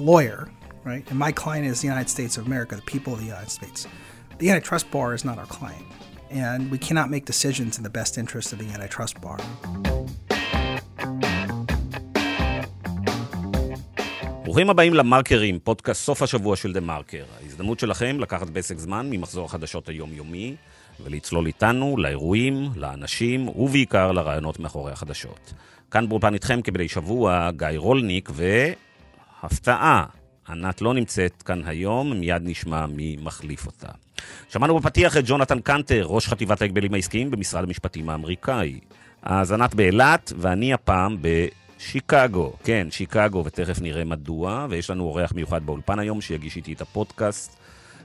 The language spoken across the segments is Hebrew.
lawyer, right? And my client is the United States of America, the people of the United States. The antitrust bar is not our client. And we cannot make decisions in the best interest of the antitrust bar. ברוכים הבאים למרקרים, פודקאסט סוף השבוע של דה מרקר. ההזדמנות שלכם לקחת פסק זמן ממחזור החדשות היומיומי ולצלול איתנו לאירועים, לאנשים ובעיקר לרעיונות מאחורי החדשות. כאן באולפן איתכם כבדי שבוע, גיא רולניק, והפתעה, ענת לא נמצאת כאן היום, מיד נשמע מי מחליף אותה. שמענו בפתיח את ג'ונתן קנטר, ראש חטיבת ההגבלים העסקיים במשרד המשפטים האמריקאי. אז ענת באילת, ואני הפעם בשיקגו. כן, שיקגו, ותכף נראה מדוע, ויש לנו אורח מיוחד באולפן היום שיגיש איתי את הפודקאסט.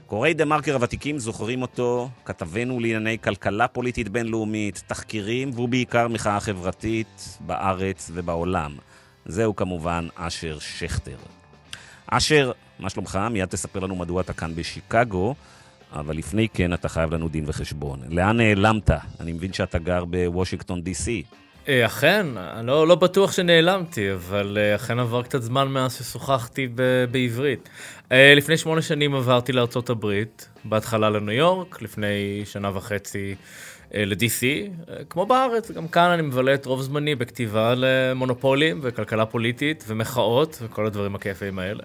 קוראי דה מרקר הוותיקים זוכרים אותו, כתבנו לענייני כלכלה פוליטית בינלאומית, תחקירים, והוא בעיקר מחאה חברתית בארץ ובעולם. זהו כמובן אשר שכטר. אשר, מה שלומך? מיד תספר לנו מדוע אתה כאן בשיקגו, אבל לפני כן אתה חייב לנו דין וחשבון. לאן נעלמת? אני מבין שאתה גר בוושינגטון די.סי. אה, אכן, אני לא, לא בטוח שנעלמתי, אבל אה, אכן עבר קצת זמן מאז ששוחחתי ב- בעברית. אה, לפני שמונה שנים עברתי לארצות הברית, בהתחלה לניו יורק, לפני שנה וחצי ל-DC. כמו בארץ, גם כאן אני מבלה את רוב זמני בכתיבה למונופולים וכלכלה פוליטית ומחאות וכל הדברים הכיפיים האלה.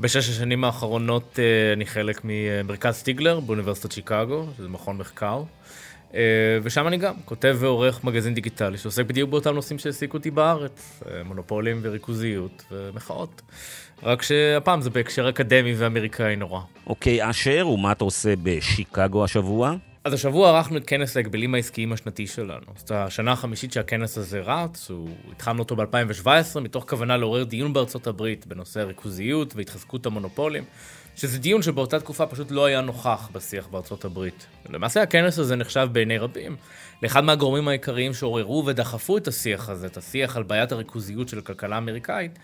בשש השנים האחרונות אני חלק ממרכז סטיגלר באוניברסיטת שיקגו, שזה מכון מחקר. אה, ושם אני גם כותב ועורך מגזין דיגיטלי שעוסק בדיוק באותם נושאים שהעסיקו אותי בארץ, אה, מונופולים וריכוזיות ומחאות. רק שהפעם זה בהקשר אקדמי ואמריקאי נורא. אוקיי, אשר, ומה אתה עושה בשיקגו השבוע? אז השבוע ערכנו את כנס ההגבלים העסקיים השנתי שלנו. זאת השנה החמישית שהכנס הזה רץ, הוא... התחלנו אותו ב-2017, מתוך כוונה לעורר דיון בארצות הברית בנושא הריכוזיות והתחזקות המונופולים. שזה דיון שבאותה תקופה פשוט לא היה נוכח בשיח בארצות הברית. למעשה הכנס הזה נחשב בעיני רבים לאחד מהגורמים העיקריים שעוררו ודחפו את השיח הזה, את השיח על בעיית הריכוזיות של הכלכלה האמריקאית,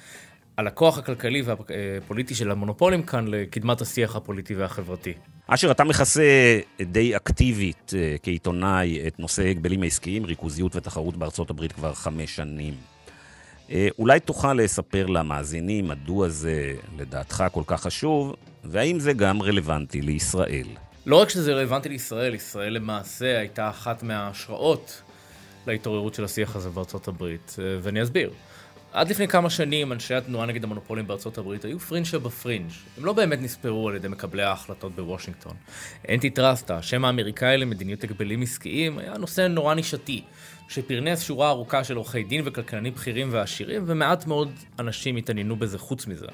על הכוח הכלכלי והפוליטי של המונופולים כאן לקדמת השיח הפוליטי והחברתי. אשר, אתה מכסה די אקטיבית אה, כעיתונאי את נושא הגבלים העסקיים, ריכוזיות ותחרות בארצות הברית כבר חמש שנים. אה, אולי תוכל לספר למאזינים מדוע זה לדעתך כל כך חשוב, והאם זה גם רלוונטי לישראל? לא רק שזה רלוונטי לישראל, ישראל למעשה הייתה אחת מההשראות להתעוררות של השיח הזה בארצות הברית, אה, ואני אסביר. עד לפני כמה שנים אנשי התנועה נגד המונופולים בארצות הברית היו פרינג' שבפרינג'. הם לא באמת נספרו על ידי מקבלי ההחלטות בוושינגטון. אנטי טראסטה, השם האמריקאי למדיניות הגבלים עסקיים, היה נושא נורא נישתי, שפרנס שורה ארוכה של עורכי דין וכלכלנים בכירים ועשירים, ומעט מאוד אנשים התעניינו בזה חוץ מזה.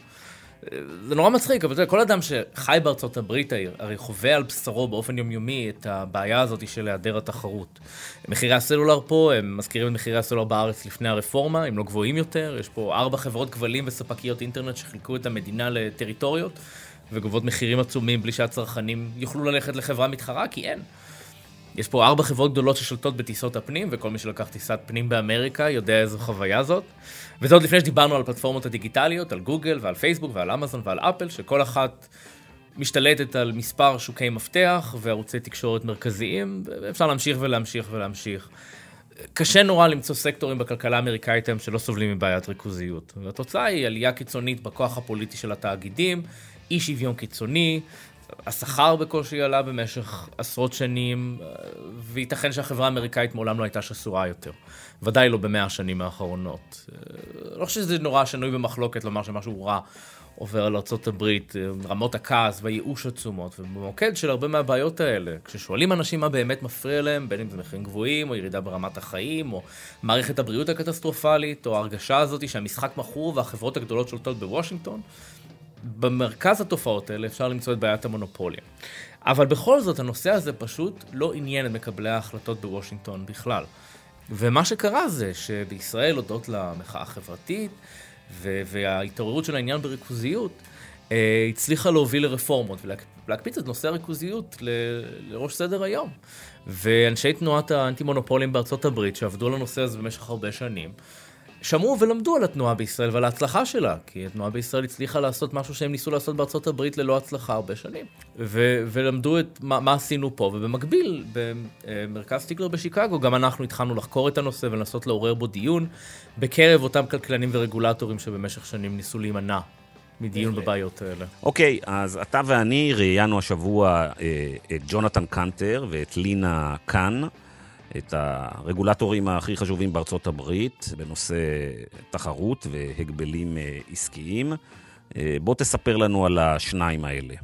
זה נורא מצחיק, אבל כל אדם שחי בארצות הברית הרי חווה על בשרו באופן יומיומי את הבעיה הזאת של היעדר התחרות. מחירי הסלולר פה, הם מזכירים את מחירי הסלולר בארץ לפני הרפורמה, הם לא גבוהים יותר, יש פה ארבע חברות כבלים וספקיות אינטרנט שחילקו את המדינה לטריטוריות, וגובות מחירים עצומים בלי שהצרכנים יוכלו ללכת לחברה מתחרה, כי אין. יש פה ארבע חברות גדולות ששולטות בטיסות הפנים, וכל מי שלקח טיסת פנים באמריקה יודע איזו חוויה זאת. וזה עוד לפני שדיברנו על הפלטפורמות הדיגיטליות, על גוגל ועל פייסבוק ועל אמזון ועל אפל, שכל אחת משתלטת על מספר שוקי מפתח וערוצי תקשורת מרכזיים, ואפשר להמשיך ולהמשיך ולהמשיך. קשה נורא למצוא סקטורים בכלכלה האמריקאית היום שלא סובלים מבעיית ריכוזיות. והתוצאה היא עלייה קיצונית בכוח הפוליטי של התאגידים, אי שוויון קיצוני, השכר בקושי עלה במשך עשרות שנים, וייתכן שהחברה האמריקאית מעולם לא הייתה שסועה יותר. ודאי לא במאה השנים האחרונות. לא חושב שזה נורא שנוי במחלוקת לומר שמשהו רע עובר על ארה"ב, רמות הכעס והייאוש עצומות, ובמוקד של הרבה מהבעיות האלה, כששואלים אנשים מה באמת מפריע להם, בין אם זה מחירים גבוהים, או ירידה ברמת החיים, או מערכת הבריאות הקטסטרופלית, או ההרגשה הזאת שהמשחק מכור והחברות הגדולות שולטות בוושינגטון, במרכז התופעות האלה אפשר למצוא את בעיית המונופוליה. אבל בכל זאת, הנושא הזה פשוט לא עניין את מקבלי ההחלטות בוושינגטון בכלל. ומה שקרה זה שבישראל, הודות למחאה החברתית וההתעוררות של העניין בריכוזיות, אה, הצליחה להוביל לרפורמות ולהקפיץ את נושא הריכוזיות לראש סדר היום. ואנשי תנועת האנטי-מונופולים בארצות הברית, שעבדו על הנושא הזה במשך הרבה שנים, שמעו ולמדו על התנועה בישראל ועל ההצלחה שלה, כי התנועה בישראל הצליחה לעשות משהו שהם ניסו לעשות בארצות הברית ללא הצלחה הרבה שנים. ו- ולמדו את מה, מה עשינו פה, ובמקביל, במרכז סטיגלר בשיקגו, גם אנחנו התחלנו לחקור את הנושא ולנסות לעורר בו דיון בקרב אותם כלכלנים ורגולטורים שבמשך שנים ניסו להימנע מדיון בבעיות האלה. אוקיי, אז אתה ואני ראיינו השבוע אה, את ג'ונתן קנטר ואת לינה קאן, את הרגולטורים הכי חשובים בארצות הברית בנושא תחרות והגבלים אה, עסקיים. אה, בוא תספר לנו על השניים האלה.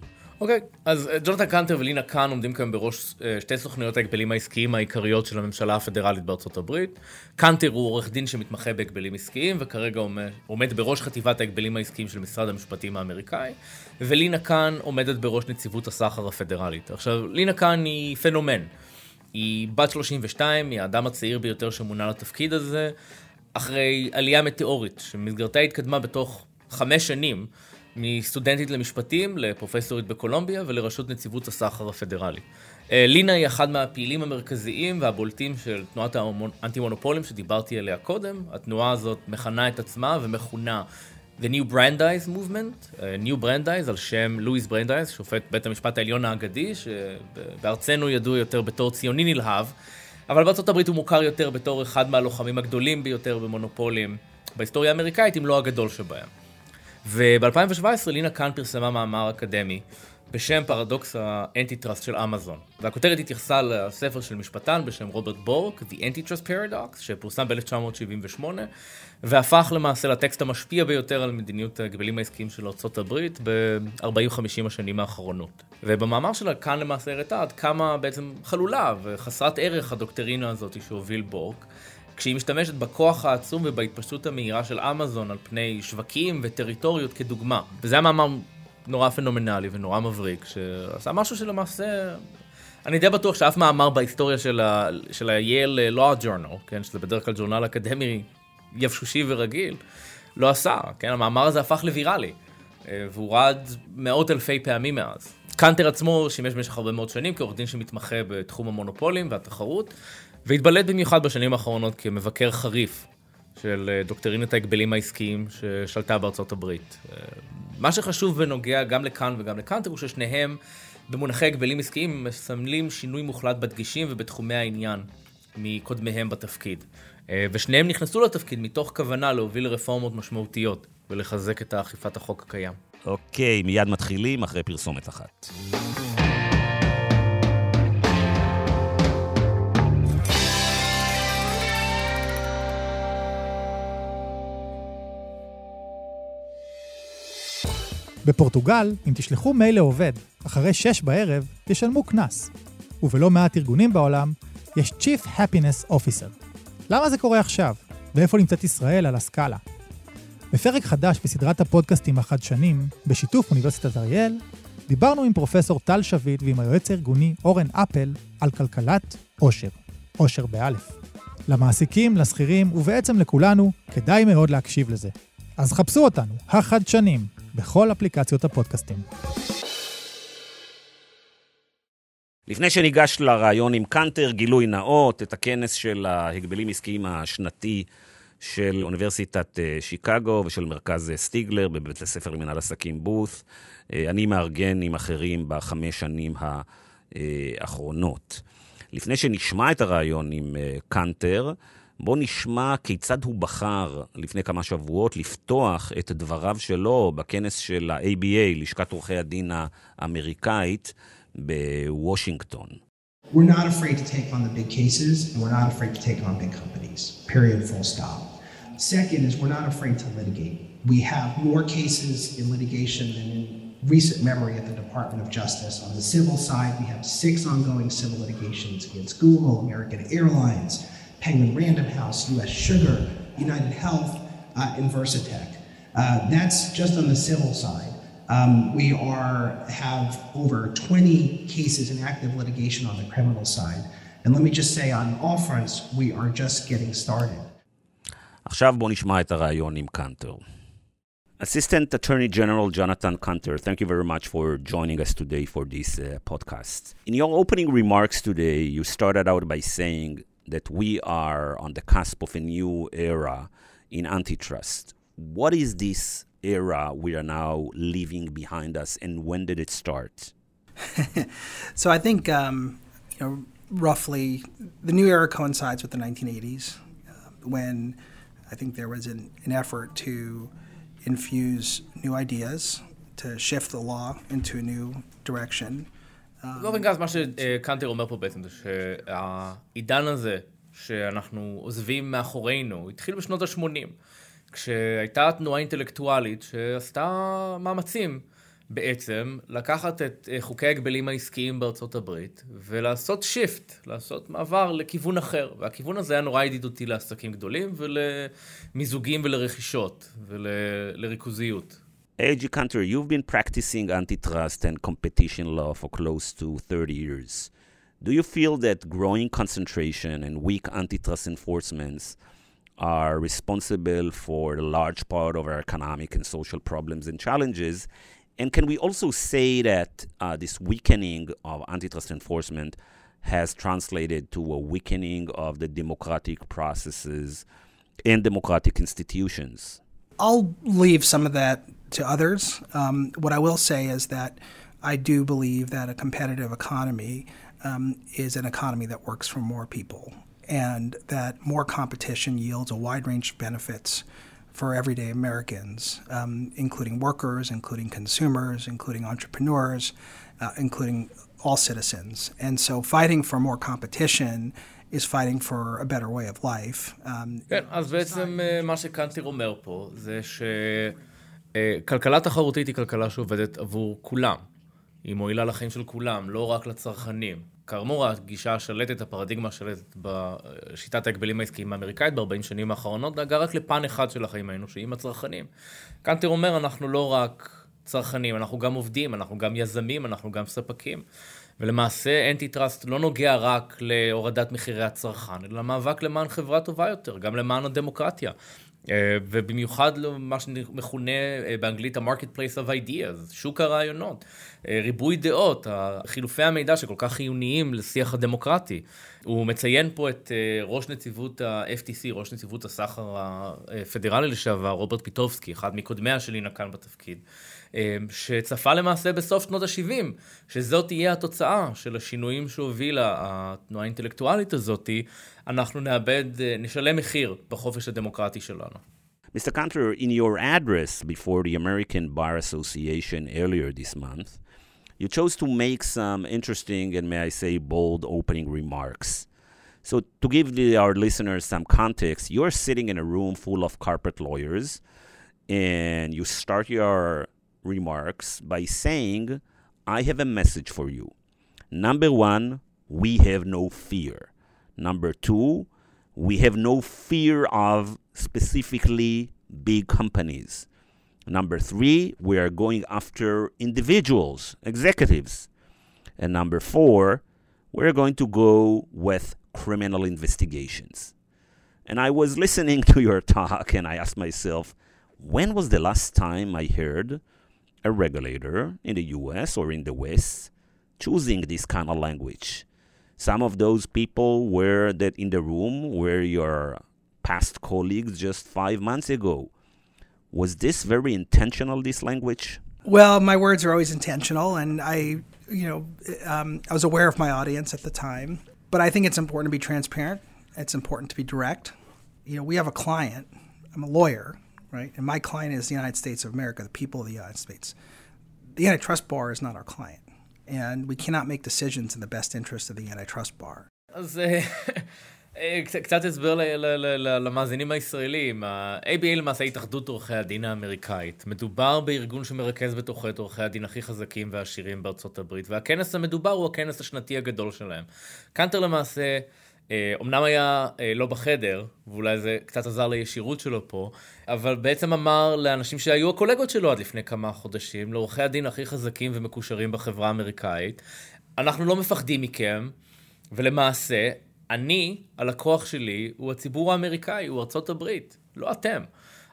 אוקיי, okay, אז אה, ג'ונתן קנטר ולינה קאן עומדים כאן בראש שתי סוכניות ההגבלים העסקיים העיקריות של הממשלה הפדרלית בארצות הברית. קנטר הוא עורך דין שמתמחה בהגבלים עסקיים, וכרגע עומד, עומד בראש חטיבת ההגבלים העסקיים של משרד המשפטים האמריקאי, ולינה קאן עומדת בראש נציבות הסחר הפדרלית. עכשיו, לינה קאן היא פנומן. היא בת 32, היא האדם הצעיר ביותר שמונה לתפקיד הזה, אחרי עלייה מטאורית, שבמסגרתה התקדמה בתוך חמש שנים. מסטודנטית למשפטים לפרופסורית בקולומביה ולראשות נציבות הסחר הפדרלי. אה, לינה היא אחד מהפעילים המרכזיים והבולטים של תנועת האנטי-מונופולים שדיברתי עליה קודם. התנועה הזאת מכנה את עצמה ומכונה The New Brandeis Movement, uh, New Brandeis על שם לואיס ברנדייז, שופט בית המשפט העליון האגדי, שבארצנו ידוע יותר בתור ציוני נלהב, אבל בארצות הברית הוא מוכר יותר בתור אחד מהלוחמים הגדולים ביותר במונופולים בהיסטוריה האמריקאית, אם לא הגדול שבהם. וב-2017 לינה קאן פרסמה מאמר אקדמי בשם פרדוקס ה antitrust של אמזון. והכותרת התייחסה לספר של משפטן בשם רוברט בורק, The Antitrust Paradox, שפורסם ב-1978, והפך למעשה לטקסט המשפיע ביותר על מדיניות ההגבלים העסקיים של ארה"ב ב-40-50 השנים האחרונות. ובמאמר שלה קאן למעשה הראתה עד כמה בעצם חלולה וחסרת ערך הדוקטרינה הזאת שהוביל בורק. כשהיא משתמשת בכוח העצום ובהתפשטות המהירה של אמזון על פני שווקים וטריטוריות כדוגמה. וזה היה מאמר נורא פנומנלי ונורא מבריק, שעשה משהו שלמעשה... אני די בטוח שאף מאמר בהיסטוריה של, ה... של ה-Yale Law Journal, כן, שזה בדרך כלל ג'ורנל אקדמי יבשושי ורגיל, לא עשה, כן, המאמר הזה הפך לוויראלי, אה, והוא רד מאות אלפי פעמים מאז. קאנטר עצמו שימש במשך הרבה מאוד שנים כעורך דין שמתמחה בתחום המונופולים והתחרות, והתבלט במיוחד בשנים האחרונות כמבקר חריף של אה, דוקטרינת ההגבלים העסקיים ששלטה בארצות הברית. אה, מה שחשוב ונוגע גם לכאן וגם לקאנטר הוא ששניהם במונחי הגבלים עסקיים מסמלים שינוי מוחלט בדגישים ובתחומי העניין מקודמיהם בתפקיד. אה, ושניהם נכנסו לתפקיד מתוך כוונה להוביל רפורמות משמעותיות ולחזק את אכיפת החוק הקיים. אוקיי, מיד מתחילים אחרי פרסומת אחת. בפורטוגל, אם תשלחו מייל לעובד אחרי שש בערב, תשלמו קנס. ובלא מעט ארגונים בעולם, יש Chief Happiness Officer. למה זה קורה עכשיו? ואיפה נמצאת ישראל על הסקאלה? בפרק חדש בסדרת הפודקאסטים החדשנים, בשיתוף אוניברסיטת אריאל, דיברנו עם פרופסור טל שביט ועם היועץ הארגוני אורן אפל על כלכלת עושר. עושר באלף. למעסיקים, לשכירים ובעצם לכולנו, כדאי מאוד להקשיב לזה. אז חפשו אותנו, החדשנים, בכל אפליקציות הפודקאסטים. לפני שניגש לרעיון עם קאנטר, גילוי נאות, את הכנס של ההגבלים עסקיים השנתי של אוניברסיטת אה, שיקגו ושל מרכז אה, סטיגלר בבית הספר למנהל עסקים בוס. אה, אני מארגן עם אחרים בחמש שנים האחרונות. לפני שנשמע את הרעיון עם קאנטר, בואו נשמע כיצד הוא בחר לפני כמה שבועות לפתוח את דבריו שלו בכנס של ה-ABA, לשכת עורכי הדין האמריקאית, בוושינגטון. We're not afraid to take on the big cases, and we're not afraid to take on big companies. Period, full stop. Second is we're not afraid to litigate. We have more cases in litigation than in recent memory at the Department of Justice. On the civil side, we have six ongoing civil litigations against Google, American Airlines, Penguin Random House, US Sugar, United Health, uh, and Versatech. Uh, that's just on the civil side. Um, we are have over 20 cases in active litigation on the criminal side. And let me just say, on all fronts, we are just getting started. עכשיו בואו נשמע את הראיון עם קנטר. Assistant Attorney General Jonathan Cantor, thank you very much for joining us today for this uh, podcast. In your opening remarks today, you started out by saying that we are on the cusp of a new era in antitrust. What is this era we are now leaving behind us, and when did it start? so I think um, you know roughly the new era coincides with the 1980s uh, when I think there was an, an effort to infuse new ideas, to shift the law into a new direction. באופן גס, מה שקנטר אומר פה בעצם זה שהעידן הזה שאנחנו עוזבים מאחורינו, התחיל בשנות ה-80, כשהייתה תנועה אינטלקטואלית שעשתה מאמצים בעצם לקחת את אה, חוקי ההגבלים העסקיים בארצות הברית ולעשות שיפט, לעשות מעבר לכיוון אחר. והכיוון הזה היה נורא ידידותי לעסקים גדולים ולמיזוגים ולרכישות ולריכוזיות. A.G. Cantor, you've been practicing antitrust and competition law for close to 30 years. Do you feel that growing concentration and weak antitrust enforcements are responsible for a large part of our economic and social problems and challenges? And can we also say that uh, this weakening of antitrust enforcement has translated to a weakening of the democratic processes and democratic institutions? I'll leave some of that to others. Um, what I will say is that I do believe that a competitive economy um, is an economy that works for more people, and that more competition yields a wide range of benefits for everyday Americans, um, including workers, including consumers, including entrepreneurs, uh, including all citizens. And so fighting for more competition is fighting for a better way of life. Um, כן, אז בעצם מה שקנטר אומר פה זה שכלכלה תחרותית היא כלכלה שעובדת עבור כולם. היא מועילה לחיים של כולם, לא רק לצרכנים. כאמור, הגישה השלטת, הפרדיגמה השלטת בשיטת ההגבלים העסקיים האמריקאית ב-40 שנים האחרונות, דאגה רק לפן אחד של החיים האנושיים, הצרכנים. קנטר אומר, אנחנו לא רק צרכנים, אנחנו גם עובדים, אנחנו גם יזמים, אנחנו גם ספקים. ולמעשה אנטי טראסט לא נוגע רק להורדת מחירי הצרכן, אלא מאבק למען חברה טובה יותר, גם למען הדמוקרטיה. אה, ובמיוחד למה שמכונה אה, באנגלית ה-marketplace of ideas, שוק הרעיונות, אה, ריבוי דעות, חילופי המידע שכל כך חיוניים לשיח הדמוקרטי. הוא מציין פה את ראש נציבות ה-FTC, ראש נציבות הסחר הפדרלי לשעבר, רוברט פיטובסקי, אחד מקודמיה של לינה כאן בתפקיד. אמ, שצפה למעשה בסוף שנות ה-70, שזאת תהיה התוצאה של השינויים שהובילה התנועה האינטלקטואלית הזאת, אנחנו נאבד, נשלם מחיר בחופש הדמוקרטי שלנו. Mr. Cantor, in your address before the American Bar Association earlier this month, you chose to make some interesting and, may I say, bold opening remarks. So, to give the, our listeners some context, you're sitting in a room full of carpet lawyers, and you start your remarks by saying, I have a message for you. Number one, we have no fear. Number two, we have no fear of specifically big companies. Number three, we are going after individuals, executives. And number four, we're going to go with criminal investigations. And I was listening to your talk and I asked myself, when was the last time I heard a regulator in the US or in the West choosing this kind of language. Some of those people were that in the room were your past colleagues just five months ago. Was this very intentional, this language? Well, my words are always intentional, and I, you know, um, I was aware of my audience at the time. But I think it's important to be transparent. It's important to be direct. You know, we have a client. I'm a lawyer right? And my client is the United States of America, the people of the United States. The antitrust bar is not our client, and we cannot make decisions in the best interest of the antitrust bar. אז קצת הסבר למאזינים הישראלים. ה-ABA למעשה התאחדות עורכי הדין האמריקאית. מדובר בארגון שמרכז בתוכו את עורכי הדין הכי חזקים והעשירים בארצות הברית, והכנס המדובר הוא הכנס השנתי הגדול שלהם. קנטר למעשה... אומנם היה לא בחדר, ואולי זה קצת עזר לישירות שלו פה, אבל בעצם אמר לאנשים שהיו הקולגות שלו עד לפני כמה חודשים, לעורכי הדין הכי חזקים ומקושרים בחברה האמריקאית, אנחנו לא מפחדים מכם, ולמעשה, אני, הלקוח שלי, הוא הציבור האמריקאי, הוא ארצות הברית, לא אתם.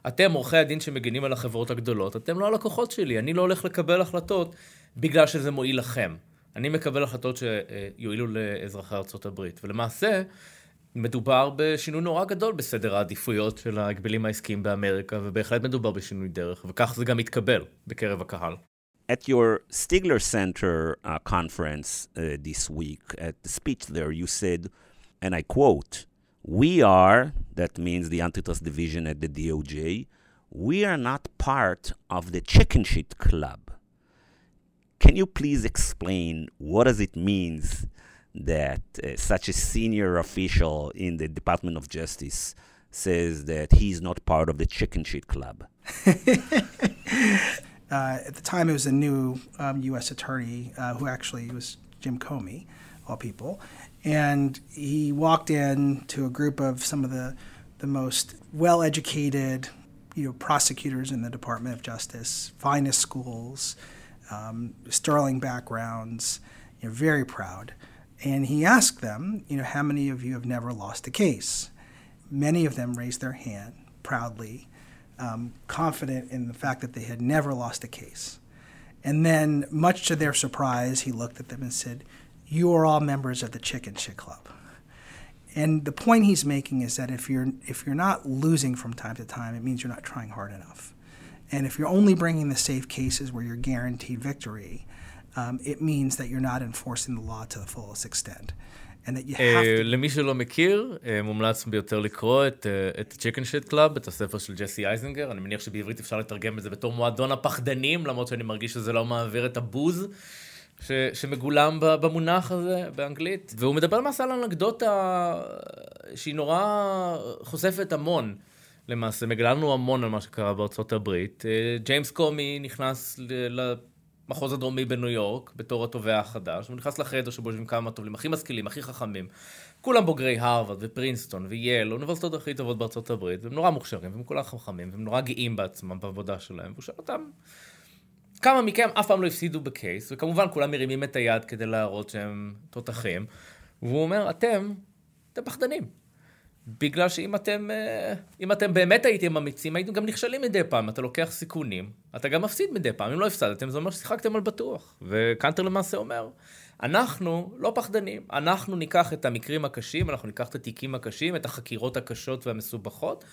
אתם, עורכי הדין שמגינים על החברות הגדולות, אתם לא הלקוחות שלי, אני לא הולך לקבל החלטות בגלל שזה מועיל לכם. אני מקבל החלטות שיועילו לאזרחי הברית. ולמעשה, מדובר בשינוי נורא גדול בסדר העדיפויות של ההגבלים העסקיים באמריקה, ובהחלט מדובר בשינוי דרך, וכך זה גם יתקבל בקרב הקהל. At your Stigler Center uh, conference uh, this week, at the speech there, you said, and I quote, We are, that means the antitrust division at the DOJ, we are not part of the chicken shit club. Can you please explain what does it means that uh, such a senior official in the Department of Justice says that he's not part of the chicken shit club? Uh, at the time, it was a new um, U.S. attorney uh, who actually was Jim Comey, all people, and he walked in to a group of some of the the most well-educated, you know, prosecutors in the Department of Justice, finest schools, um, sterling backgrounds, you know, very proud. And he asked them, you know, how many of you have never lost a case? Many of them raised their hand proudly um, confident in the fact that they had never lost a case. And then, much to their surprise, he looked at them and said, You are all members of the Chicken Shit Club. And the point he's making is that if you're, if you're not losing from time to time, it means you're not trying hard enough. And if you're only bringing the safe cases where you're guaranteed victory, um, it means that you're not enforcing the law to the fullest extent. Uh, למי שלא מכיר, uh, מומלץ ביותר לקרוא את, uh, את Chicken Shit Club, את הספר של ג'סי אייזנגר. אני מניח שבעברית אפשר לתרגם את זה בתור מועדון הפחדנים, למרות שאני מרגיש שזה לא מעביר את הבוז ש, שמגולם במונח הזה באנגלית. והוא מדבר למעשה על אנקדוטה שהיא נורא חושפת המון. למעשה, מגלה לנו המון על מה שקרה בארצות הברית. ג'יימס קומי נכנס ל... המחוז הדרומי בניו יורק, בתור התובע החדש, הוא נכנס לחדר שבו יושבים כמה טובים, הכי משכילים, הכי חכמים. כולם בוגרי הרווארד ופרינסטון וייל, האוניברסיטאות הכי טובות בארצות הברית, והם נורא מוכשרים, והם כולם חכמים, והם נורא גאים בעצמם, בעבודה שלהם, והוא שואל אותם, כמה מכם אף פעם לא הפסידו בקייס, וכמובן כולם מרימים את היד כדי להראות שהם תותחים, והוא אומר, אתם, אתם פחדנים. בגלל שאם אתם, אה, אם אתם באמת הייתם אמיצים, הייתם גם נכשלים מדי פעם, אתה לוקח סיכונים, אתה גם מפסיד מדי פעם, אם לא הפסדתם, זה אומר ששיחקתם על בטוח. וקאנטר למעשה אומר, אנחנו לא פחדנים, אנחנו ניקח את המקרים הקשים, אנחנו ניקח את התיקים הקשים, את החקירות הקשות והמסובכות,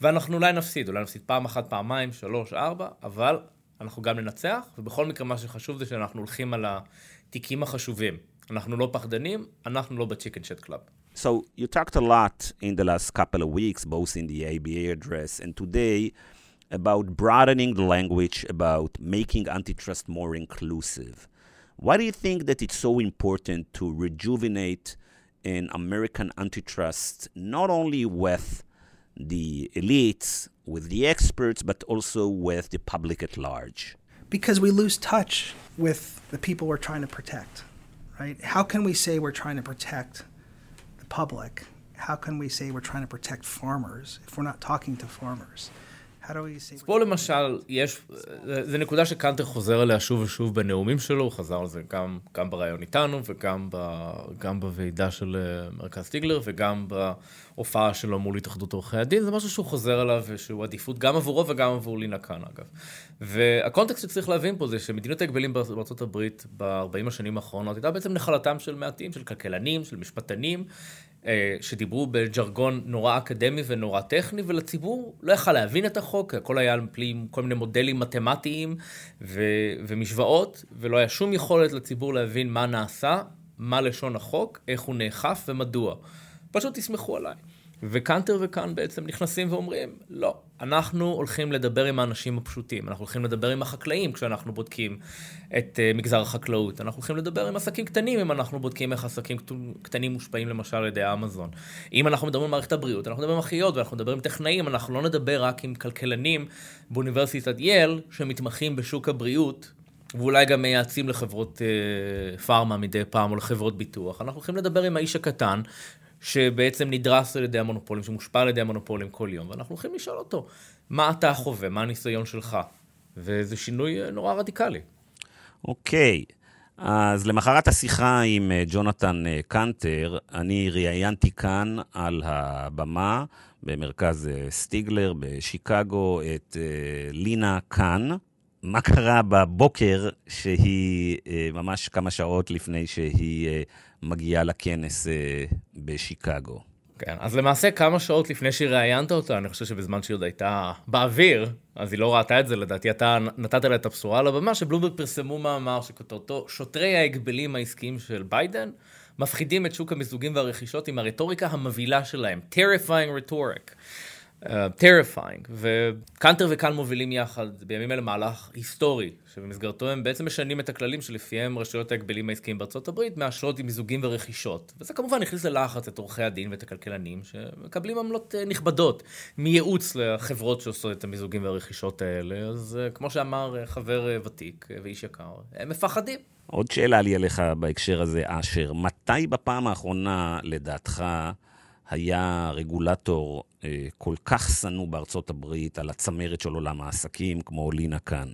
ואנחנו אולי נפסיד, אולי נפסיד פעם אחת, פעמיים, שלוש, ארבע, אבל אנחנו גם ננצח, ובכל מקרה מה שחשוב זה שאנחנו הולכים על התיקים החשובים. אנחנו לא פחדנים, אנחנו לא ב chickenshit club. So you talked a lot in the last couple of weeks, both in the ABA address and today, about broadening the language, about making antitrust more inclusive. Why do you think that it's so important to rejuvenate in American antitrust, not only with the elites, with the experts, but also with the public at large? Because we lose touch with the people we're trying to protect, right? How can we say we're trying to protect public, how can we say we're trying to protect farmers if we're not talking to farmers? פה למשל, יש, זה נקודה שקנטר חוזר עליה שוב ושוב בנאומים שלו, הוא חזר על זה גם, גם בריאיון איתנו וגם ב, גם בוועידה של אה, מרכז טיגלר וגם בהופעה שלו מול התאחדות עורכי הדין, זה משהו שהוא חוזר עליו ושהוא עדיפות גם עבורו וגם עבור לינה כאן אגב. והקונטקסט שצריך להבין פה זה שמדיניות ההגבלים בארצות הברית ב-40 השנים האחרונות הייתה בעצם נחלתם של מעטים, של כלכלנים, של משפטנים, שדיברו בג'רגון נורא אקדמי ונורא טכני, ולציבור לא יכל להבין את החוק, הכל היה על פי כל מיני מודלים מתמטיים ו- ומשוואות, ולא היה שום יכולת לציבור להבין מה נעשה, מה לשון החוק, איך הוא נאכף ומדוע. פשוט תסמכו עליי. וקאנטר וכאן בעצם נכנסים ואומרים, לא, אנחנו הולכים לדבר עם האנשים הפשוטים, אנחנו הולכים לדבר עם החקלאים כשאנחנו בודקים את uh, מגזר החקלאות, אנחנו הולכים לדבר עם עסקים קטנים אם אנחנו בודקים איך עסקים קטנים מושפעים למשל על ידי האמזון. אם אנחנו מדברים על מערכת הבריאות, אנחנו מדברים עם אחיות ואנחנו מדברים עם טכנאים, אנחנו לא נדבר רק עם כלכלנים באוניברסיטת יל שמתמחים בשוק הבריאות. ואולי גם מייעצים לחברות uh, פארמה מדי פעם או לחברות ביטוח. אנחנו הולכים לדבר עם האיש הקטן, שבעצם נדרס על ידי המונופולים, שמושפע על ידי המונופולים כל יום, ואנחנו הולכים לשאול אותו, מה אתה חווה, מה הניסיון שלך? וזה שינוי אה, נורא רדיקלי. אוקיי, okay. אז למחרת השיחה עם אה, ג'ונתן אה, קנטר, אני ראיינתי כאן על הבמה במרכז סטיגלר בשיקגו את לינה קאן. מה קרה בבוקר שהיא ממש כמה שעות לפני שהיא מגיעה לכנס אה, בשיקגו. כן, אז למעשה כמה שעות לפני שראיינת אותה, אני חושב שבזמן שהיא עוד הייתה באוויר, אז היא לא ראתה את זה, לדעתי אתה נתת לה את הבשורה על הבמה, שבלומברג פרסמו מאמר שכותרתו, שוטרי ההגבלים העסקיים של ביידן מפחידים את שוק המיזוגים והרכישות עם הרטוריקה המבהילה שלהם, terrifying rhetoric. terrifying, uh, וקנטר וקאן מובילים יחד בימים אלה מהלך היסטורי, שבמסגרתו הם בעצם משנים את הכללים שלפיהם רשויות ההגבלים העסקיים בארצות הברית מאשרות עם מיזוגים ורכישות. וזה כמובן הכניס ללחץ את עורכי הדין ואת הכלכלנים, שמקבלים עמלות uh, נכבדות מייעוץ לחברות שעושות את המיזוגים והרכישות האלה. אז uh, כמו שאמר uh, חבר uh, ותיק uh, ואיש יקר, הם מפחדים. עוד שאלה לי עליך בהקשר הזה, אשר. מתי בפעם האחרונה, לדעתך, היה רגולטור כל כך שנוא בארצות הברית על הצמרת של עולם העסקים, כמו לינה קאן?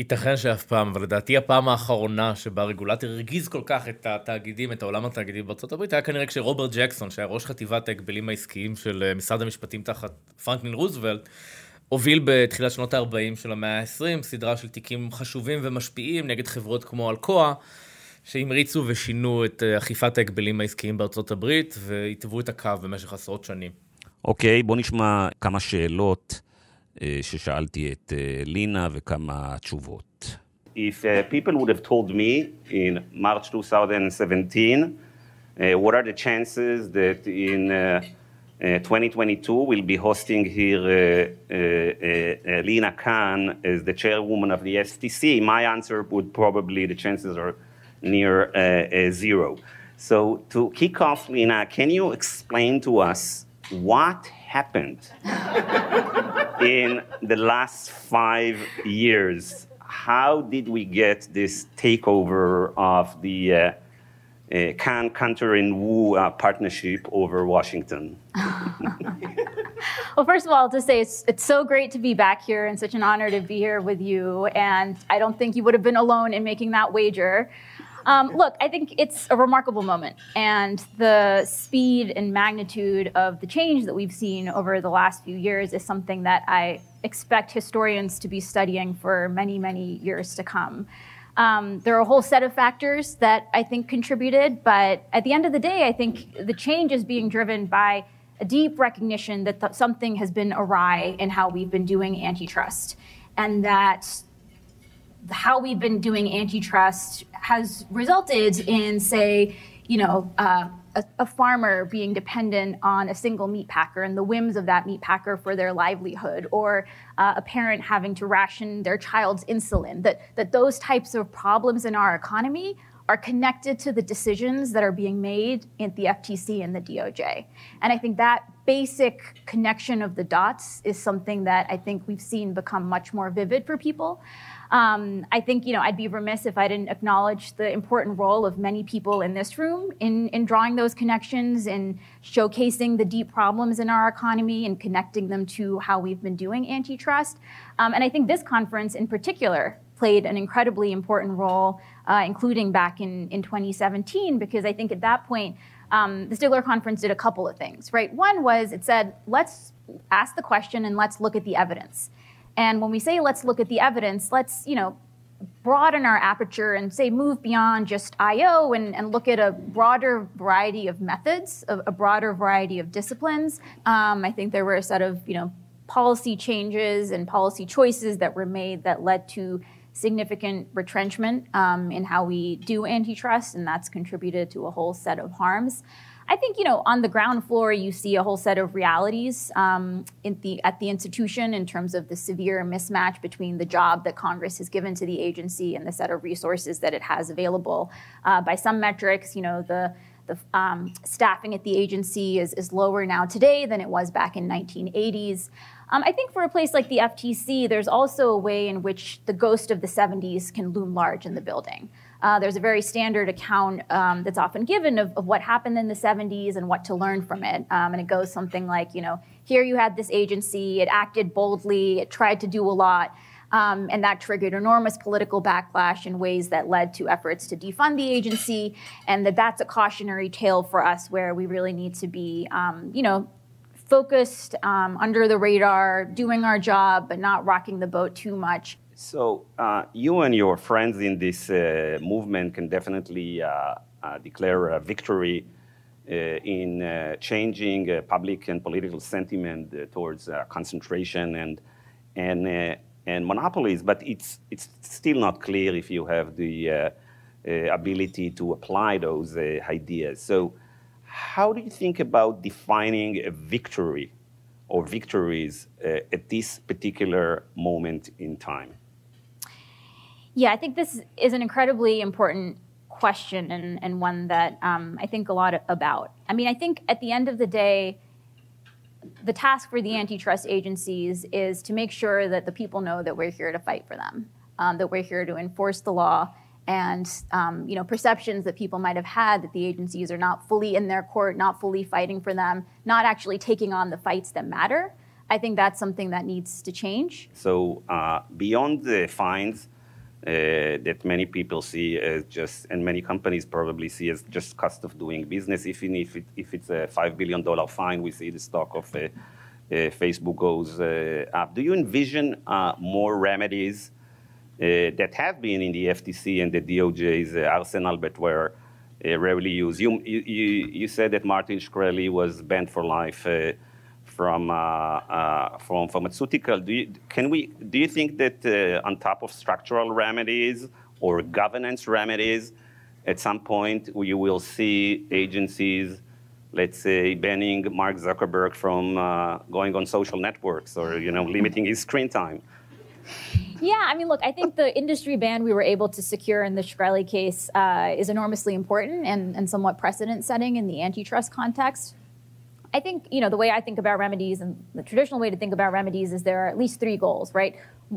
ייתכן שאף פעם, אבל לדעתי הפעם האחרונה שבה רגולטור הרגיז כל כך את התאגידים, את העולם התאגידי בארצות הברית, היה כנראה כשרוברט ג'קסון, שהיה ראש חטיבת ההגבלים העסקיים של אה, משרד המשפטים תחת פרנקלין רוזוולט, הוביל בתחילת שנות ה-40 של המאה ה-20 סדרה של תיקים חשובים ומשפיעים נגד חברות כמו אלקואה, שהמריצו ושינו את אה, אכיפת ההגבלים העסקיים בארצות הברית והתוו את הקו במשך עשרות שנים. אוקיי, בוא נשמע כמה שאלות אה, ששאלתי את אה, לינה וכמה תשובות. If uh, people would have told me in March 2017, uh, what are the chances that in uh, 2022 we'll be hosting here Lina Khan as the chairwoman of the FTC, my answer would probably the chances are near uh, zero. So to kick off, Lina, can you explain to us what happened in the last five years? How did we get this takeover of the uh, uh, Cantor, and Wu uh, partnership over Washington? well, first of all, to say it's, it's so great to be back here and such an honor to be here with you. And I don't think you would have been alone in making that wager. Um, look, I think it's a remarkable moment, and the speed and magnitude of the change that we've seen over the last few years is something that I expect historians to be studying for many, many years to come. Um, there are a whole set of factors that I think contributed, but at the end of the day, I think the change is being driven by a deep recognition that th- something has been awry in how we've been doing antitrust, and that how we've been doing antitrust has resulted in, say, you know, uh, a, a, farmer being dependent on a single meat packer and the whims of that meat packer for their livelihood, or uh, a parent having to ration their child's insulin. That that those types of problems in our economy are connected to the decisions that are being made at the FTC and the DOJ. And I think that basic connection of the dots is something that I think we've seen become much more vivid for people. Um, I think you know I'd be remiss if I didn't acknowledge the important role of many people in this room in, in drawing those connections and showcasing the deep problems in our economy and connecting them to how we've been doing antitrust. Um, and I think this conference in particular played an incredibly important role, uh, including back in, in 2017, because I think at that point, um, the Stigler Conference did a couple of things, right? One was it said, let's ask the question and let's look at the evidence. And when we say let's look at the evidence, let's, you know, broaden our aperture and say move beyond just IO and, and look at a broader variety of methods, a, a broader variety of disciplines. Um, I think there were a set of, you know, policy changes and policy choices that were made that led to significant retrenchment um, in how we do antitrust, and that's contributed to a whole set of harms. I think you know on the ground floor you see a whole set of realities um, the, at the institution in terms of the severe mismatch between the job that Congress has given to the agency and the set of resources that it has available. Uh, by some metrics, you know the the um, staffing at the agency is, is lower now today than it was back in 1980s. Um, I think for a place like the FTC, there's also a way in which the ghost of the 70s can loom large in the building. Uh, there's a very standard account um, that's often given of, of, what happened in the 70s and what to learn from it. Um, and it goes something like, you know, here you had this agency, it acted boldly, it tried to do a lot. Um, and that triggered enormous political backlash in ways that led to efforts to defund the agency, and that that's a cautionary tale for us where we really need to be, um, you know, focused, um, under the radar, doing our job, but not rocking the boat too much. So uh, you and your friends in this uh, movement can definitely uh, uh declare a victory uh, in uh, changing public and political sentiment towards concentration and and and monopolies. But it's it's still not clear if you have the ability to apply those ideas. So how do you think about defining a victory or victories at this particular moment in time? Yeah, I think this is an incredibly important question and, and one that um, I think a lot about. I mean, I think at the end of the day, the task for the antitrust agencies is to make sure that the people know that we're here to fight for them, um, that we're here to enforce the law, and um, you know perceptions that people might have had that the agencies are not fully in their court, not fully fighting for them, not actually taking on the fights that matter. I think that's something that needs to change. So uh, beyond the fines that many people see as just, and many companies probably see as just cost of doing business. Even if, it, if it's a $5 billion fine, we see the stock of uh, uh, Facebook goes uh, up. Do you envision uh, more remedies uh, that have been in the FTC and the DOJ's arsenal but were rarely used? You, you, you said that Martin Shkreli was banned for life from, uh, uh, from pharmaceutical. Do you, can we, do you think that uh, on top of structural remedies or governance remedies, at some point you will see agencies, let's say, banning Mark Zuckerberg from uh, going on social networks or you know limiting his screen time? Yeah, I mean, look, I think the industry ban we were able to secure in the Shkreli case uh, is enormously important and, and somewhat precedent setting in the antitrust context. I think, you know, the way I think about remedies and the traditional way to think about remedies is there are at least three goals, right?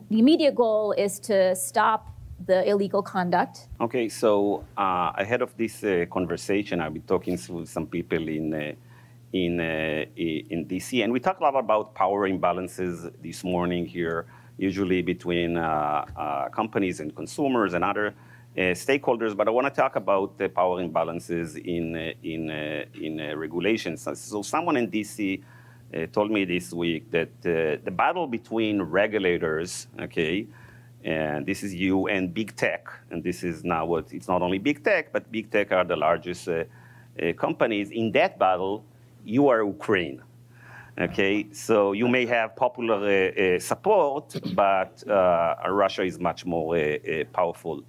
The immediate goal is to stop the illegal conduct. Okay, so uh, ahead of this uh, conversation, I've been talking to some people in, uh, in, uh, in DC, and we talked a lot about power imbalances this morning here, usually between uh, uh, companies and consumers and other stakeholders, but I want to talk about the power imbalances in, uh, in, uh, in regulations. So someone in DC told me this week that the battle between regulators, okay, and this is you and big tech, and this is now what it's not only big tech, but big tech are the largest uh, uh, companies. In that battle, you are Ukraine. Okay, so you may have popular uh, support, but Russia is much more powerful.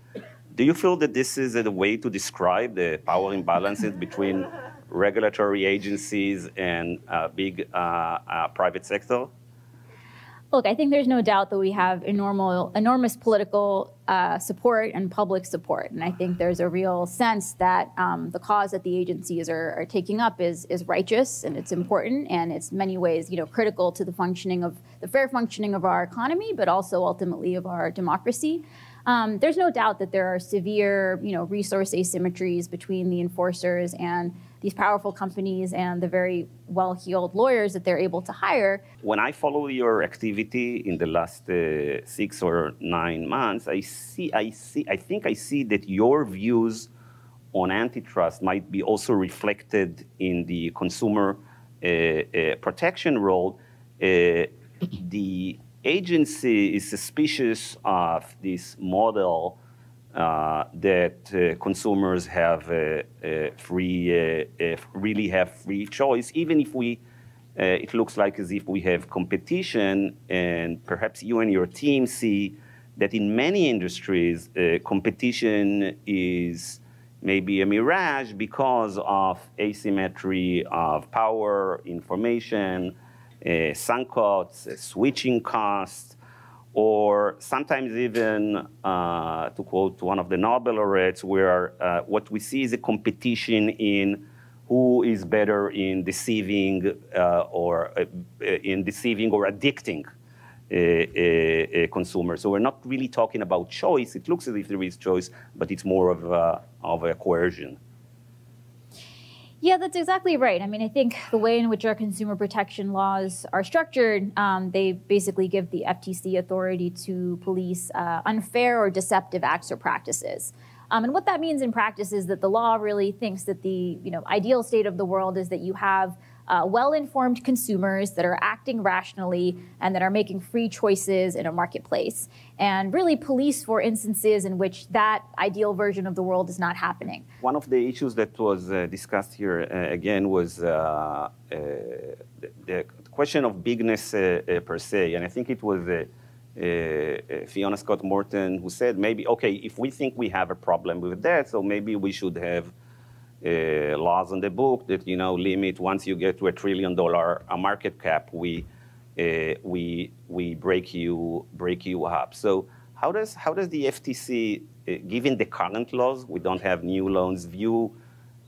Do you feel that this is a way to describe the power imbalances between regulatory agencies and uh, big uh, uh, private sector? Look, I think there's no doubt that we have enormous, enormous political uh, support and public support, and I think there's a real sense that um, the cause that the agencies are, are, taking up is is righteous and it's important, and it's many ways, you know, critical to the functioning of the fair functioning of our economy, but also ultimately of our democracy. Um, there's no doubt that there are severe, you know, resource asymmetries between the enforcers and these powerful companies and the very well-heeled lawyers that they're able to hire. When I follow your activity in the last uh, six or nine months, I see, I see, I think I see that your views on antitrust might be also reflected in the consumer uh, uh, protection role. Uh, the agency is suspicious of this model uh, that uh, consumers have uh, uh free, uh, uh, really have free choice, even if we, it looks like as if we have competition, and perhaps you and your team see that in many industries, competition is maybe a mirage because of asymmetry of power, information, sunk costs, uh, switching costs, or sometimes even, uh, to quote one of the Nobel laureates, where uh, what we see is a competition in who is better in deceiving uh, or uh, in deceiving or addicting a, a, a, consumer. So we're not really talking about choice. It looks as if there is choice, but it's more of a, of a coercion. Yeah, that's exactly right. I mean, I think the way in which our consumer protection laws are structured, um, they basically give the FTC authority to police uh, unfair or deceptive acts or practices. Um, and what that means in practice is that the law really thinks that the you know ideal state of the world is that you have uh, well informed consumers that are acting rationally and that are making free choices in a marketplace, and really police for instances in which that ideal version of the world is not happening. One of the issues that was uh, discussed here uh, again was uh, uh, the, the, question of bigness uh, per se, and I think it was. Fiona Scott Morton, who said maybe, okay, if we think we have a problem with that, so maybe we should have uh, laws in the book that you know limit once you get to a trillion dollar a market cap, we uh, we we break you break you up. So how does how does the FTC, uh, given the current laws, we don't have new loans, view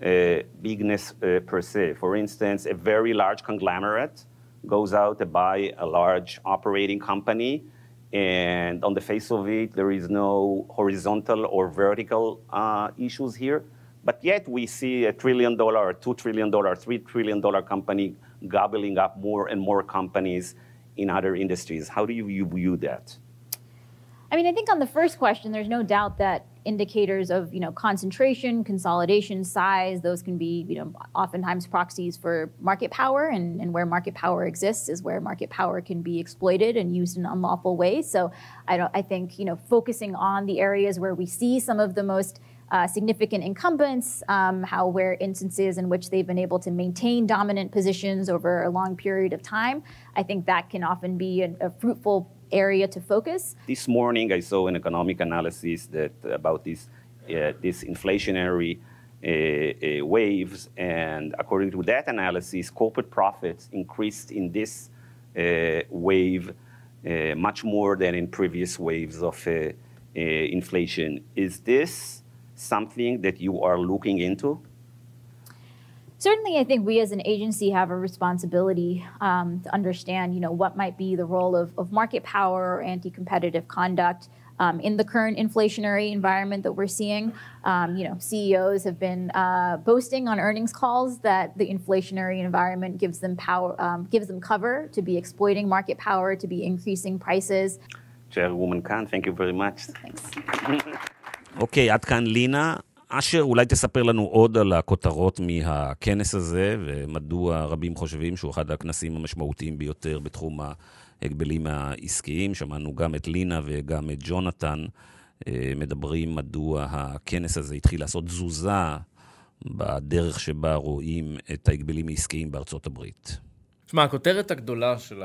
uh, bigness uh, per se? For instance, a very large conglomerate goes out to buy a large operating company. And on the face of it, there is no horizontal or vertical uh, issues here. But yet we see a trillion dollar, two trillion dollar, three trillion dollar company gobbling up more and more companies in other industries. How do you view that? I mean, I think on the first question, there's no doubt that indicators of you know concentration, consolidation, size, those can be you know oftentimes proxies for market power, and, and where market power exists is where market power can be exploited and used in unlawful ways. So I don't I think you know focusing on the areas where we see some of the most uh, significant incumbents, um, how where instances in which they've been able to maintain dominant positions over a long period of time. I think that can often be a, a fruitful area to focus. This morning, I saw an economic analysis that about this uh, this inflationary uh, uh, waves, and according to that analysis, corporate profits increased in this uh, wave uh, much more than in previous waves of uh, inflation. Is this something that you are looking into? Certainly, I think we as an agency have a responsibility um, to understand, you know, what might be the role of, of market power or anti-competitive conduct um, in the current inflationary environment that we're seeing. Um, you know, CEOs have been uh, boasting on earnings calls that the inflationary environment gives them power, um, gives them cover to be exploiting market power, to be increasing prices. Chairwoman Khan, thank you very much. Thanks. אוקיי, עד כאן לינה. אשר, אולי תספר לנו עוד על הכותרות מהכנס הזה, ומדוע רבים חושבים שהוא אחד הכנסים המשמעותיים ביותר בתחום ההגבלים העסקיים. שמענו גם את לינה וגם את ג'ונתן מדברים מדוע הכנס הזה התחיל לעשות תזוזה בדרך שבה רואים את ההגבלים העסקיים בארצות הברית. תשמע, הכותרת הגדולה של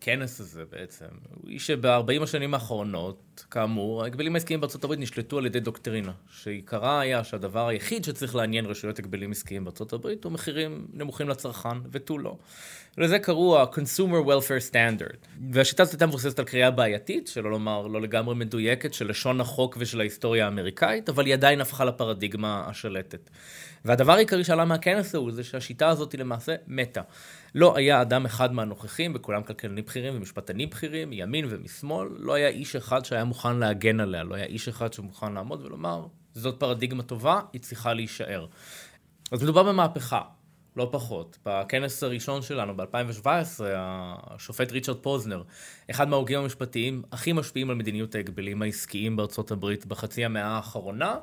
הכנס הזה בעצם, היא שב-40 השנים האחרונות, כאמור, ההגבלים העסקיים הברית נשלטו על ידי דוקטרינה, שעיקרה היה שהדבר היחיד שצריך לעניין רשויות הגבלים עסקיים הברית הוא מחירים נמוכים לצרכן ותו לא. לזה קראו ה-Consumer Welfare Standard. והשיטה הזאת הייתה מבוססת על קריאה בעייתית, שלא לומר לא לגמרי מדויקת, של לשון החוק ושל ההיסטוריה האמריקאית, אבל היא עדיין הפכה לפרדיגמה השלטת. והדבר העיקרי שעלה מהכנס ההוא זה שהשיטה הזאת למעשה מתה. לא היה אדם אחד מהנוכחים, וכולם כלכלנים בכירים ומשפטנים בכירים, מימין ומשמאל, לא היה איש אחד שהיה מוכן להגן עליה, לא היה איש אחד שמוכן לעמוד ולומר, זאת פרדיגמה טובה, היא צריכה להישאר. אז מדובר במהפכה, לא פחות. בכנס הראשון שלנו, ב-2017, השופט ריצ'רד פוזנר, אחד מההוגים המשפטיים הכי משפיעים על מדיניות ההגבלים העסקיים בארצות הברית בחצי המאה האחרונה,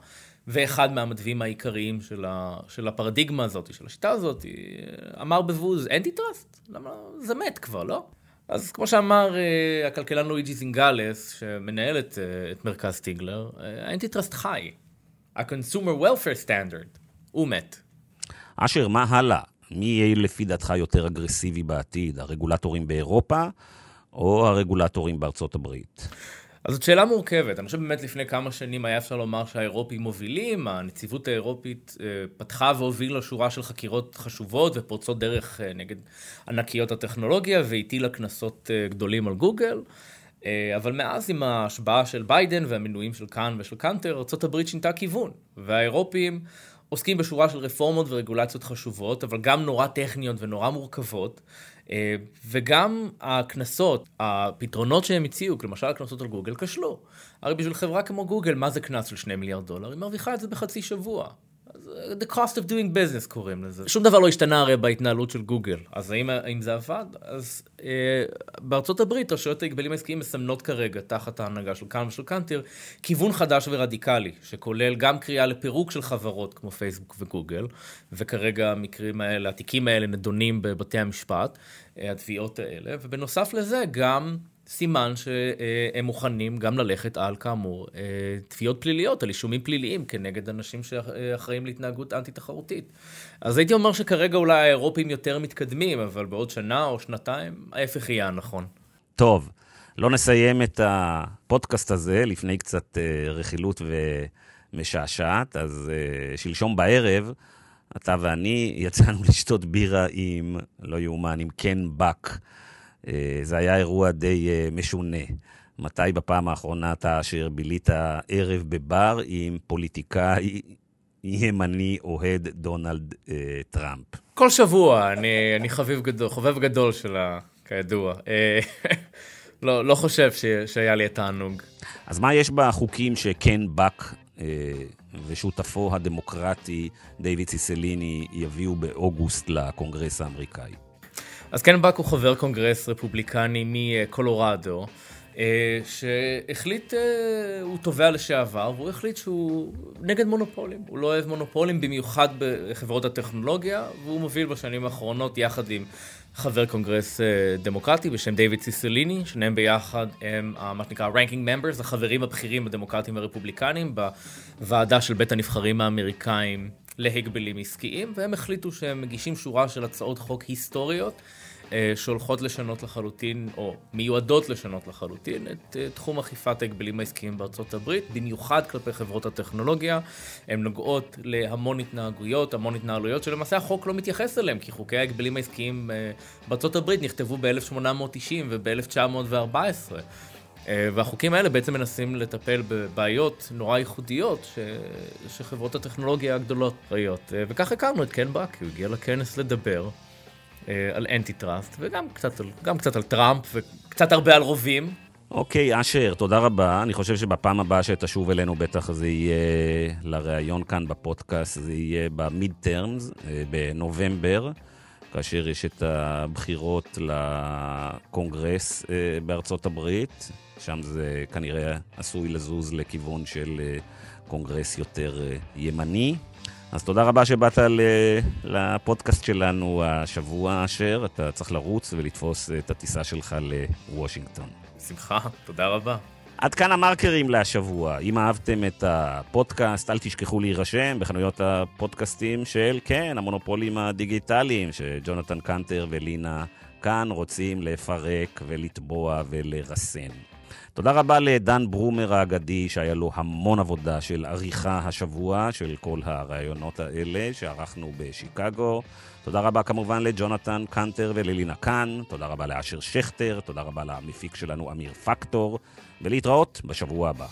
ואחד מהמתווים העיקריים של, ה, של הפרדיגמה הזאת, של השיטה הזאת, אמר בבוז, antitrust, למה זה מת כבר, לא? אז כמו שאמר אה, הכלכלן לואיג'י זינגלס, שמנהל את, אה, את מרכז סטיגלר, ה anti אה, trust חי. ה consumer welfare standard, הוא מת. אשר, מה הלאה? מי יהיה לפי דעתך יותר אגרסיבי בעתיד? הרגולטורים באירופה או הרגולטורים בארצות הברית? אז זאת שאלה מורכבת. אני חושב באמת לפני כמה שנים היה אפשר לומר שהאירופים מובילים, הנציבות האירופית אה, פתחה והובילה שורה של חקירות חשובות ופורצות דרך אה, נגד ענקיות הטכנולוגיה והטילה קנסות אה, גדולים על גוגל. אבל מאז עם ההשבעה של ביידן והמינויים של קאן ושל קאנטר, ארה"ב שינתה כיוון. והאירופים עוסקים בשורה של רפורמות ורגולציות חשובות, אבל גם נורא טכניות ונורא מורכבות. אה, וגם הקנסות, הפתרונות שהם הציעו, למשל הקנסות על גוגל, כשלו. הרי בשביל חברה כמו גוגל, מה זה קנס של 2 מיליארד דולר? היא מרוויחה את זה בחצי שבוע. The cost of doing business קוראים לזה. שום דבר לא השתנה הרי בהתנהלות של גוגל. אז האם, האם זה עבד? אז אה, בארצות הברית רשויות ההגבלים העסקיים מסמנות כרגע, תחת ההנהגה של קאם ושל קאנטר, כיוון חדש ורדיקלי, שכולל גם קריאה לפירוק של חברות כמו פייסבוק וגוגל, וכרגע המקרים האלה, התיקים האלה נדונים בבתי המשפט, אה, התביעות האלה, ובנוסף לזה גם סימן שהם מוכנים גם ללכת על, כאמור, אה, תביעות פליליות, על אישומים פליליים כנגד אנשים שאחראים להתנהגות אנטי-תחרותית. אז הייתי אומר שכרגע אולי האירופים יותר מתקדמים, אבל בעוד שנה או שנתיים, ההפך יהיה הנכון. טוב, לא נסיים את הפודקאסט הזה לפני קצת אה, רכילות ומשעשעת, אז אה, שלשום בערב אתה ואני יצאנו לשתות בירה עם, לא יאומן, עם קן בק. אה, זה היה אירוע די אה, משונה. מתי בפעם האחרונה אתה אשר בילית ערב בבר עם פוליטיקאי ימני אוהד דונלד אה, טראמפ? כל שבוע, אני, אני חביב גדול, חובב גדול שלה, כידוע. אה, לא, לא חושב ש, שהיה לי התענוג. אז מה יש בחוקים שקן בק אה, ושותפו הדמוקרטי דיוויד סיסליני יביאו באוגוסט לקונגרס האמריקאי? אז קן בק הוא חבר קונגרס רפובליקני מקולורדו. אה, שהחליט, אה, הוא תובע לשעבר, והוא החליט שהוא נגד מונופולים. הוא לא אוהב מונופולים, במיוחד בחברות הטכנולוגיה, והוא מוביל בשנים האחרונות יחד עם חבר קונגרס אה, דמוקרטי בשם דיוויד סיסליני, שניהם ביחד הם מה שנקרא ranking members, החברים הבכירים הדמוקרטיים והרפובליקנים בוועדה של בית הנבחרים האמריקאים להגבלים עסקיים, והם החליטו שהם מגישים שורה של הצעות חוק היסטוריות. אה, שהולכות לשנות לחלוטין, או מיועדות לשנות לחלוטין, את אה, תחום אכיפת ההגבלים העסקיים בארצות הברית, במיוחד כלפי חברות הטכנולוגיה. הן נוגעות להמון התנהגויות, המון התנהלויות, שלמעשה החוק לא מתייחס אליהן, כי חוקי ההגבלים העסקיים אה, בארצות הברית נכתבו ב-1890 וב-1914. והחוקים האלה בעצם מנסים לטפל בבעיות נורא ייחודיות ש... שחברות הטכנולוגיה הגדולות ראיות. וכך הכרנו את קן באק, הוא הגיע לכנס לדבר. אה, על antitrust, וגם קצת, גם קצת על טראמפ, וקצת הרבה על רובים. אוקיי, אשר, תודה רבה. אני חושב שבפעם הבאה שתשוב אלינו בטח זה יהיה לראיון כאן בפודקאסט, זה יהיה ב midterms, אה, בנובמבר, כאשר יש את הבחירות לקונגרס אה, בארצות הברית. שם זה כנראה עשוי לזוז לכיוון של קונגרס יותר ימני. אז תודה רבה שבאת לפודקאסט שלנו השבוע, אשר. אתה צריך לרוץ ולתפוס את הטיסה שלך לוושינגטון. בשמחה, תודה רבה. עד כאן המרקרים להשבוע. אם אהבתם את הפודקאסט, אל תשכחו להירשם בחנויות הפודקאסטים של, כן, המונופולים הדיגיטליים, שג'ונתן קנטר ולינה כאן רוצים לפרק ולתבוע ולרסן. תודה רבה לדן ברומר האגדי, שהיה לו המון עבודה של עריכה השבוע של כל הרעיונות האלה שערכנו בשיקגו. תודה רבה כמובן לג'ונתן קנטר וללינה קאן, תודה רבה לאשר שכטר, תודה רבה למפיק שלנו אמיר פקטור, ולהתראות בשבוע הבא.